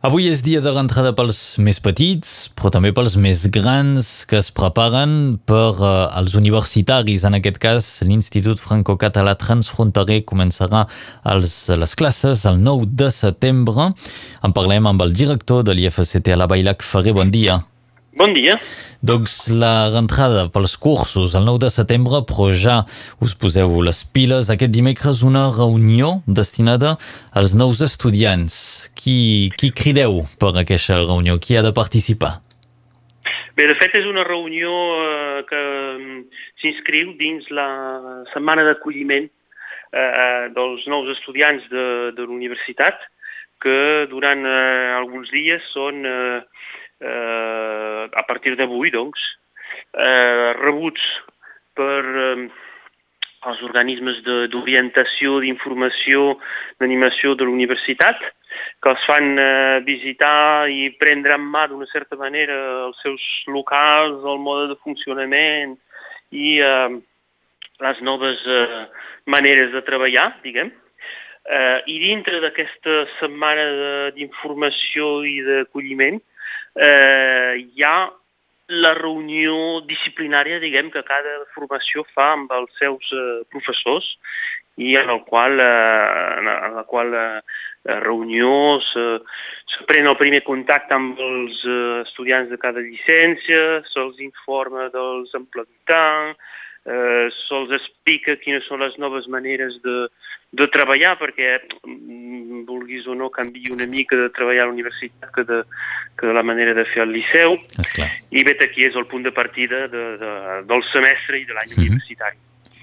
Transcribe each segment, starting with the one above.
Avui és dia de rentrada pels més petits, però també pels més grans que es preparen per eh, als universitaris. En aquest cas, l'Institut Franco-Català Transfronterer començarà els, les classes el 9 de setembre. En parlem amb el director de l'IFCT a la Bailac Ferrer. Bon dia. Bon dia. Doncs la rentrada pels cursos el 9 de setembre, però ja us poseu les piles. Aquest dimecres una reunió destinada als nous estudiants. Qui, qui crideu per aquesta reunió? Qui ha de participar? Bé, de fet és una reunió eh, que mm, s'inscriu dins la setmana d'acolliment eh, eh, dels nous estudiants de, de l'universitat, que durant eh, alguns dies són eh, eh, a partir d'avui, doncs, eh, rebuts per eh, els organismes d'orientació, d'informació, d'animació de l'universitat, que els fan eh, visitar i prendre en mà d'una certa manera els seus locals, el mode de funcionament i eh, les noves eh, maneres de treballar, diguem. Eh, I dintre d'aquesta setmana d'informació i d'acolliment eh, hi ha la reunió disciplinària, diguem, que cada formació fa amb els seus eh, professors i en el qual, eh, en la qual eh, reunió se, se pren el primer contacte amb els eh, estudiants de cada llicència, se'ls informa dels empleats, eh, se'ls explica quines són les noves maneres de, de treballar, perquè mm, vulguis o no canvi una mica de treballar a la universitat que de, que de la manera de fer al liceu. Esclar. I vet aquí és el punt de partida de, de, del semestre i de l'any mm -hmm. universitari.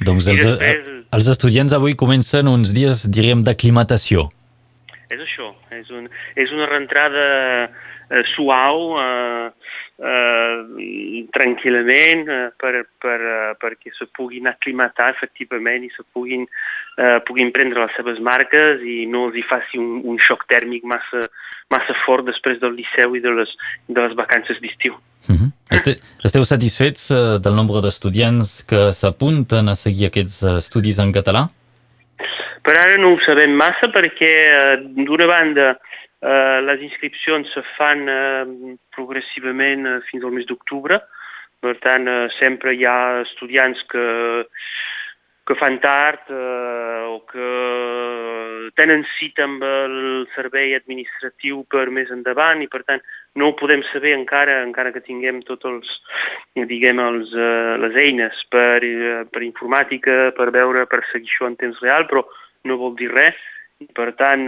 Doncs els, després, els estudiants avui comencen uns dies, diríem, d'aclimatació. És això, és, un, és una rentrada eh, suau, eh, eh, tranquil·lament eh, per, per, eh, perquè se puguin aclimatar efectivament i se puguin, eh, puguin prendre les seves marques i no els hi faci un, un xoc tèrmic massa, massa fort després del liceu i de les, de les vacances d'estiu. Uh mhm. -huh. Esteu, esteu satisfets eh, del nombre d'estudiants que s'apunten a seguir aquests eh, estudis en català? Per ara no ho sabem massa perquè, eh, d'una banda, Eh, les inscripcions se fan eh, progressivament eh, fins al mes d'octubre, per tant, eh, sempre hi ha estudiants que, que fan tard eh, o que tenen cita amb el servei administratiu per més endavant i, per tant, no ho podem saber encara, encara que tinguem tots els, diguem, els, eh, les eines per, eh, per informàtica, per veure, per seguir això en temps real, però no vol dir res per tant,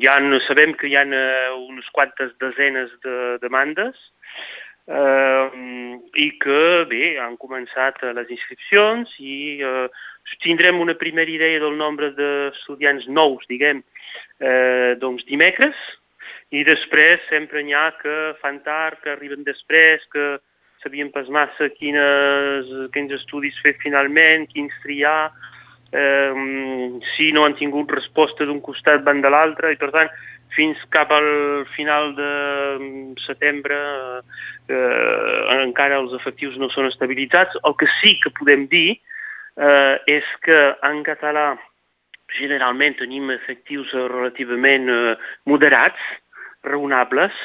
ja sabem que hi ha eh, unes quantes desenes de demandes eh, i que, bé, han començat eh, les inscripcions i eh, tindrem una primera idea del nombre d'estudiants nous, diguem, eh, doncs dimecres, i després sempre n'hi ha que fan tard, que arriben després, que sabien pas massa quines, quins estudis fer finalment, quins triar, eh, si no han tingut resposta d'un costat van de l'altre i per tant fins cap al final de setembre eh, encara els efectius no són estabilitzats. El que sí que podem dir eh, és que en català generalment tenim efectius relativament eh, moderats, raonables,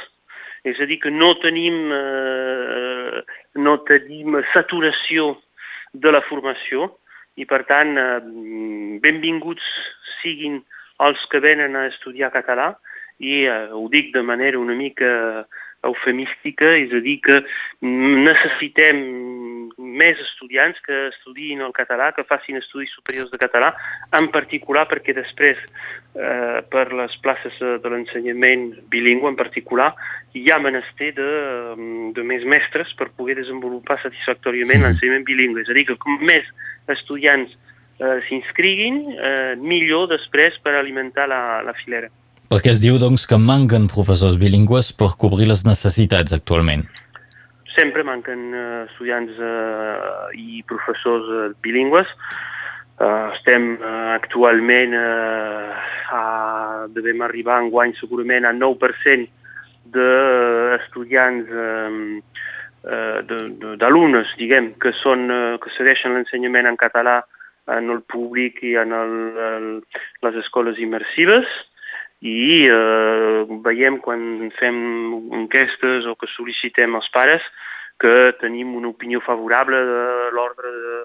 és a dir, que no tenim, eh, no tenim saturació de la formació, i per tant eh, benvinguts siguin els que venen a estudiar català. I eh, ho dic de manera una mica eufemística, és a dir que necessitem més estudiants que estudiïn el català, que facin estudis superiors de català, en particular perquè després, eh, per les places de l'ensenyament bilingüe en particular, hi ha menester de, de més mestres per poder desenvolupar satisfactòriament l'ensenyament bilingüe. És a dir, que com més estudiants eh, s'inscriguin, eh, millor després per alimentar la, la filera. Perquè es diu doncs, que manquen professors bilingües per cobrir les necessitats actualment. Sempre manquen eh, estudiants eh, i professors eh, bilingües. Uh, estem uh, actualment uh, a, devem arribar en guany segurament a 9% d'estudiants uh, uh, d'alumnes, diguem, que, són, uh, que segueixen l'ensenyament en català en el públic i en el, el, les escoles immersives i eh, veiem quan fem enquestes o que sol·licitem als pares que tenim una opinió favorable de l'ordre de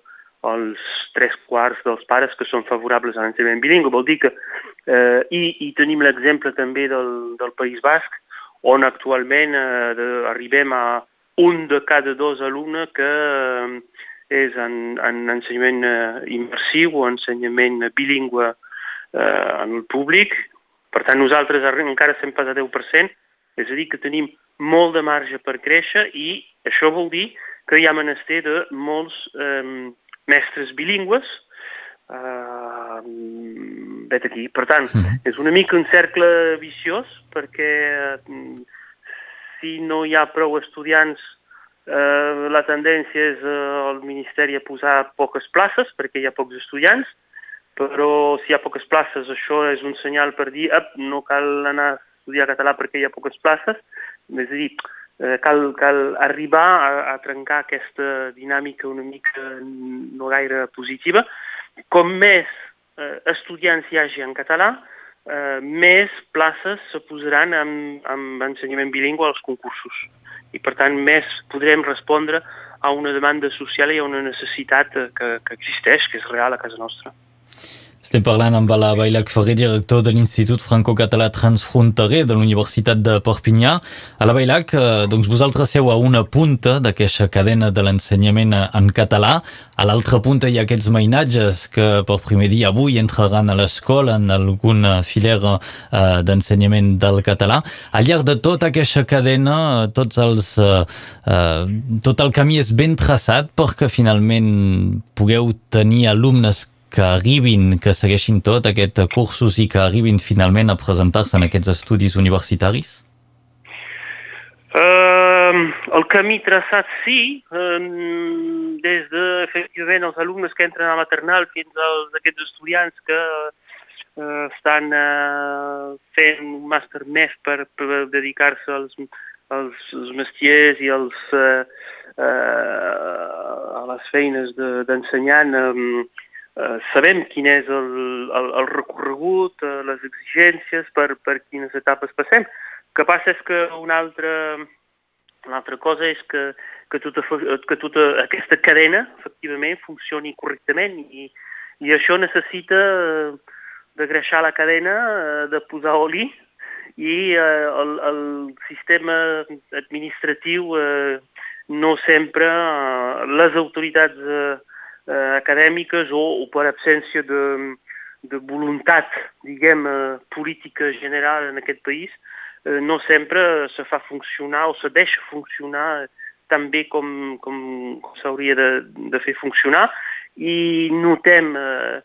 els tres quarts dels pares que són favorables a l'ensenyament bilingüe. Vol dir que, eh, i, i tenim l'exemple també del, del País Basc, on actualment eh, de, arribem a un de cada dos alumnes que eh, és en, en ensenyament eh, immersiu o ensenyament bilingüe eh, en el públic. Per tant, nosaltres encara estem pas a 10%, és a dir, que tenim molt de marge per créixer i això vol dir que hi ha menester de molts eh, mestres bilingües eh, vet aquí. Per tant, mm. és una mica un cercle viciós perquè eh, si no hi ha prou estudiants eh, la tendència és eh, el Ministeri a posar poques places perquè hi ha pocs estudiants, però si hi ha poques places això és un senyal per dir Ep, no cal anar a estudiar català perquè hi ha poques places, és a dir, eh, cal, cal arribar a, a trencar aquesta dinàmica una mica no gaire positiva. Com més eh, estudiants hi hagi en català, eh, més places se posaran amb, amb ensenyament bilingüe als concursos. I, per tant, més podrem respondre a una demanda social i a una necessitat que, que existeix, que és real a casa nostra. Estem parlant amb la Bailac Ferrer, director de l'Institut Franco-Català Transfronterer de l'Universitat de Perpinyà. A la Bailac, eh, doncs vosaltres seu a una punta d'aquesta cadena de l'ensenyament en català. A l'altra punta hi ha aquests mainatges que per primer dia avui entraran a l'escola en alguna filera eh, d'ensenyament del català. Al llarg de tota aquesta cadena, tots els, eh, eh, tot el camí és ben traçat perquè finalment pugueu tenir alumnes que arribin, que segueixin tot aquest cursos i que arribin finalment a presentar-se en aquests estudis universitaris? Uh, el camí traçat sí, uh, des de, efectivament, els alumnes que entren a maternal fins als aquests estudiants que uh, estan uh, fent un màster més per, per dedicar-se als, als, als mestiers i als, uh, uh, a les feines d'ensenyant de, um, Eh, sabem quin és el, el, el recorregut, uh, les exigències, per, per quines etapes passem. El que passa és que una altra, una altra cosa és que, que, tota, que tota aquesta cadena, efectivament, funcioni correctament i, i això necessita uh, de greixar la cadena, de posar oli i el, el sistema administratiu no sempre, les autoritats uh, eh, acadèmiques o, o per absència de, de voluntat, diguem, eh, política general en aquest país, eh, no sempre se fa funcionar o se deixa funcionar tan bé com, com, com s'hauria de, de fer funcionar. I notem eh,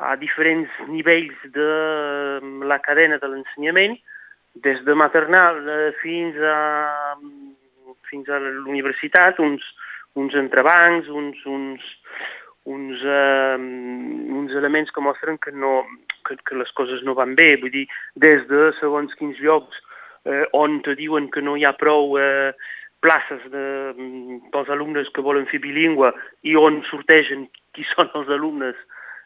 a diferents nivells de la cadena de l'ensenyament, des de maternal eh, fins a, fins a l'universitat, uns, uns entrebancs, uns, uns, uns, eh, uns elements que mostren que, no, que, que les coses no van bé. Vull dir, des de segons quins llocs eh, on te diuen que no hi ha prou eh, places de, pels alumnes que volen fer bilingüe i on sortegen qui són els alumnes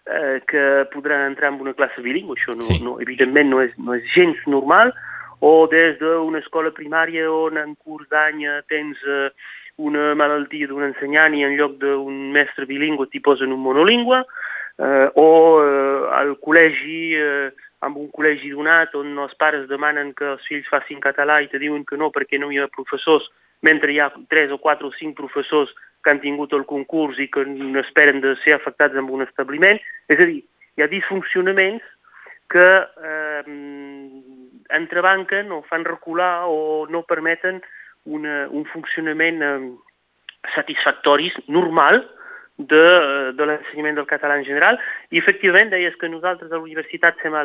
eh, que podran entrar en una classe bilingüe. Això no, sí. no, evidentment no és, no és gens normal. O des d'una escola primària on en curs d'any tens eh, una malaltia d'un ensenyant i en lloc d'un mestre bilingüe t'hi posen un monolingüe, eh, o eh, al col·legi, eh, amb un col·legi donat on els pares demanen que els fills facin català i te diuen que no perquè no hi ha professors, mentre hi ha tres o quatre o cinc professors que han tingut el concurs i que esperen de ser afectats amb un establiment. És a dir, hi ha disfuncionaments que eh, entrebanquen o fan recular o no permeten una, un funcionament eh, satisfactori, normal, de, de l'ensenyament del català en general i efectivament deies que nosaltres a la universitat som a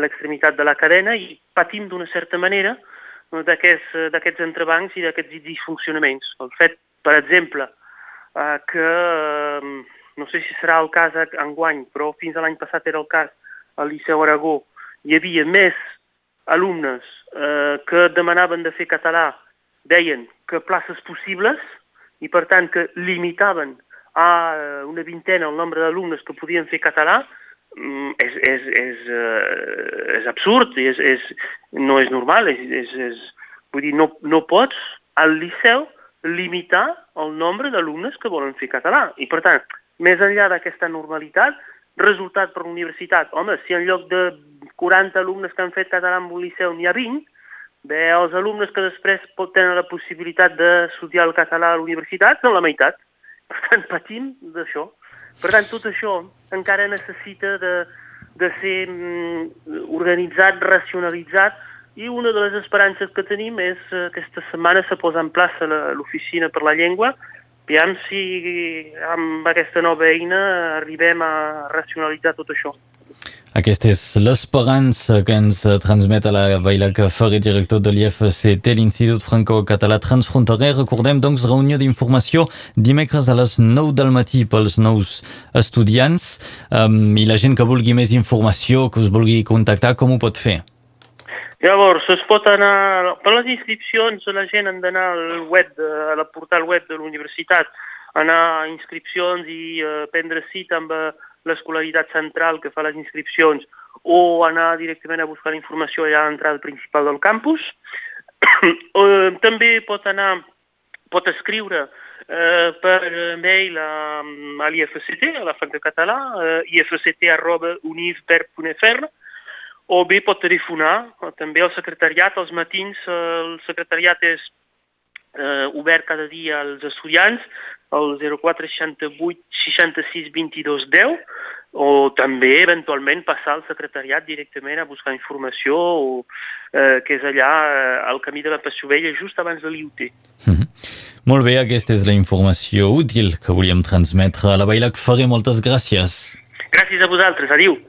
l'extremitat de la cadena i patim d'una certa manera d'aquests entrebancs i d'aquests disfuncionaments. El fet, per exemple, eh, que eh, no sé si serà el cas enguany, però fins a l'any passat era el cas al Liceu Aragó, hi havia més alumnes eh, que demanaven de fer català deien que places possibles i per tant que limitaven a eh, una vintena el nombre d'alumnes que podien fer català, mm, és, és, és, uh, és absurd, és, és, no és normal, és, és, és, vull dir, no, no pots al Liceu limitar el nombre d'alumnes que volen fer català. I, per tant, més enllà d'aquesta normalitat, resultat per l'universitat, home, si en lloc de 40 alumnes que han fet català en un liceu n'hi ha 20, bé, els alumnes que després tenir la possibilitat d'estudiar el català a l'universitat són la meitat. Per tant, patim d'això. Per tant, tot això encara necessita de, de ser mm, organitzat, racionalitzat, i una de les esperances que tenim és que aquesta setmana se posa en plaça l'oficina per la llengua Aviam si amb aquesta nova eina arribem a racionalitzar tot això. Aquesta és l'esperança que ens transmet a la Baila Ferrer, director de l'IFCT, l'Institut Franco-Català Transfronterer. Recordem, doncs, reunió d'informació dimecres a les 9 del matí pels nous estudiants. Um, I la gent que vulgui més informació, que us vulgui contactar, com ho pot fer? Llavors, es pot anar... Per les inscripcions, la gent han d'anar al web, a la portal web de l'universitat, anar a inscripcions i uh, prendre cita amb uh, l'escolaritat central que fa les inscripcions o anar directament a buscar la informació allà a l'entrada principal del campus. uh, també pot anar, pot escriure uh, per mail a, a l'IFCT, a la Fac Català, uh, ifct arroba o bé pot telefonar, també al secretariat, als matins el secretariat és eh, obert cada dia als estudiants, al 0468 66 22 10, o també eventualment passar al secretariat directament a buscar informació, o, eh, que és allà eh, al camí de la Passovella, just abans de l'IUT. Mm -hmm. Molt bé, aquesta és la informació útil que volíem transmetre a la Bailac Ferrer. Moltes gràcies. Gràcies a vosaltres. Adiu.